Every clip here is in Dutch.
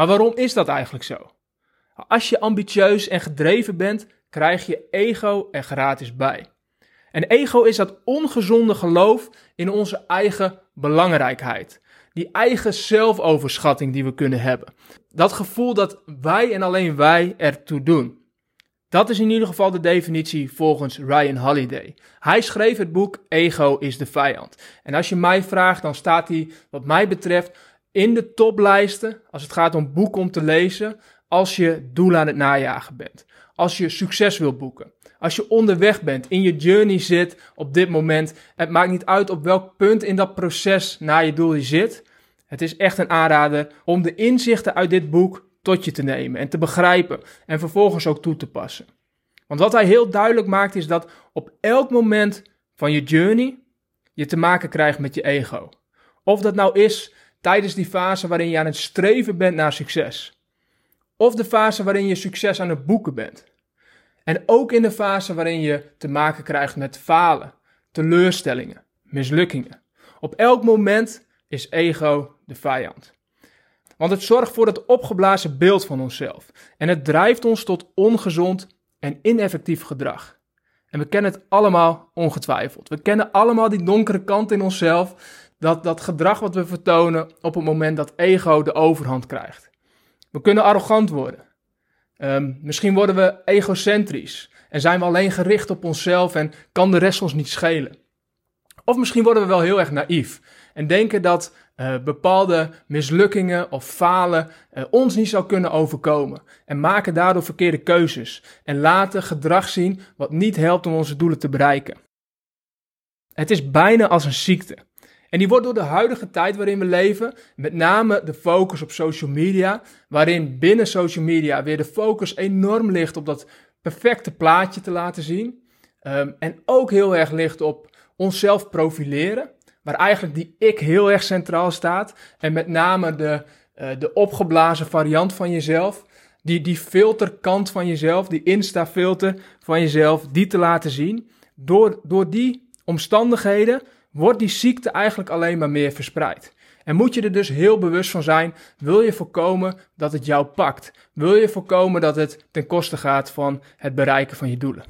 Maar waarom is dat eigenlijk zo? Als je ambitieus en gedreven bent, krijg je ego er gratis bij. En ego is dat ongezonde geloof in onze eigen belangrijkheid. Die eigen zelfoverschatting die we kunnen hebben. Dat gevoel dat wij en alleen wij ertoe doen. Dat is in ieder geval de definitie volgens Ryan Holiday. Hij schreef het boek Ego is de vijand. En als je mij vraagt, dan staat hij, wat mij betreft, in de toplijsten als het gaat om boeken om te lezen. Als je doel aan het najagen bent. Als je succes wilt boeken. Als je onderweg bent, in je journey zit op dit moment. Het maakt niet uit op welk punt in dat proces naar je doel je zit. Het is echt een aanrader om de inzichten uit dit boek tot je te nemen en te begrijpen en vervolgens ook toe te passen. Want wat hij heel duidelijk maakt is dat op elk moment van je journey je te maken krijgt met je ego. Of dat nou is tijdens die fase waarin je aan het streven bent naar succes. Of de fase waarin je succes aan het boeken bent. En ook in de fase waarin je te maken krijgt met falen, teleurstellingen, mislukkingen. Op elk moment is ego de vijand. Want het zorgt voor het opgeblazen beeld van onszelf. En het drijft ons tot ongezond en ineffectief gedrag. En we kennen het allemaal ongetwijfeld. We kennen allemaal die donkere kant in onszelf. Dat, dat gedrag wat we vertonen op het moment dat ego de overhand krijgt. We kunnen arrogant worden. Um, misschien worden we egocentrisch. En zijn we alleen gericht op onszelf en kan de rest ons niet schelen. Of misschien worden we wel heel erg naïef. En denken dat uh, bepaalde mislukkingen of falen uh, ons niet zou kunnen overkomen. En maken daardoor verkeerde keuzes. En laten gedrag zien wat niet helpt om onze doelen te bereiken. Het is bijna als een ziekte. En die wordt door de huidige tijd waarin we leven, met name de focus op social media, waarin binnen social media weer de focus enorm ligt op dat perfecte plaatje te laten zien. Um, en ook heel erg ligt op onszelf profileren waar eigenlijk die ik heel erg centraal staat. En met name de, uh, de opgeblazen variant van jezelf. Die, die filterkant van jezelf, die Insta-filter van jezelf, die te laten zien. Door, door die omstandigheden wordt die ziekte eigenlijk alleen maar meer verspreid. En moet je er dus heel bewust van zijn, wil je voorkomen dat het jou pakt? Wil je voorkomen dat het ten koste gaat van het bereiken van je doelen?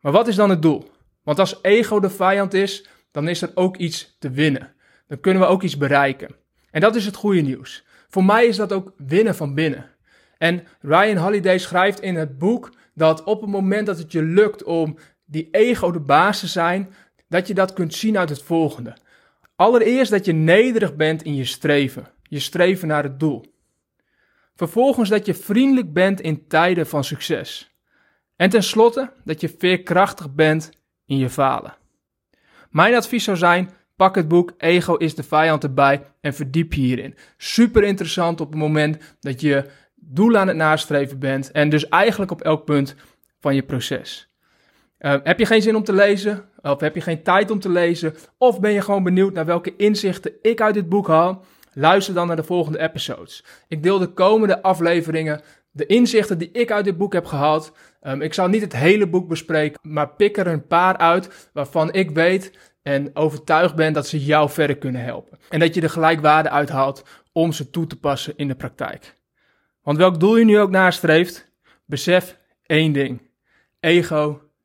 Maar wat is dan het doel? Want als ego de vijand is, dan is er ook iets te winnen. Dan kunnen we ook iets bereiken. En dat is het goede nieuws. Voor mij is dat ook winnen van binnen. En Ryan Holiday schrijft in het boek dat op het moment dat het je lukt om die ego de baas te zijn, dat je dat kunt zien uit het volgende. Allereerst dat je nederig bent in je streven, je streven naar het doel. Vervolgens dat je vriendelijk bent in tijden van succes. En tenslotte dat je veerkrachtig bent in je falen. Mijn advies zou zijn: pak het boek Ego is de vijand erbij en verdiep je hierin. Super interessant op het moment dat je doel aan het nastreven bent en dus eigenlijk op elk punt van je proces. Uh, heb je geen zin om te lezen? Of heb je geen tijd om te lezen? Of ben je gewoon benieuwd naar welke inzichten ik uit dit boek haal? Luister dan naar de volgende episodes. Ik deel de komende afleveringen de inzichten die ik uit dit boek heb gehaald. Um, ik zal niet het hele boek bespreken, maar pik er een paar uit waarvan ik weet en overtuigd ben dat ze jou verder kunnen helpen. En dat je er gelijkwaarde uithaalt om ze toe te passen in de praktijk. Want welk doel je nu ook nastreeft, besef één ding. Ego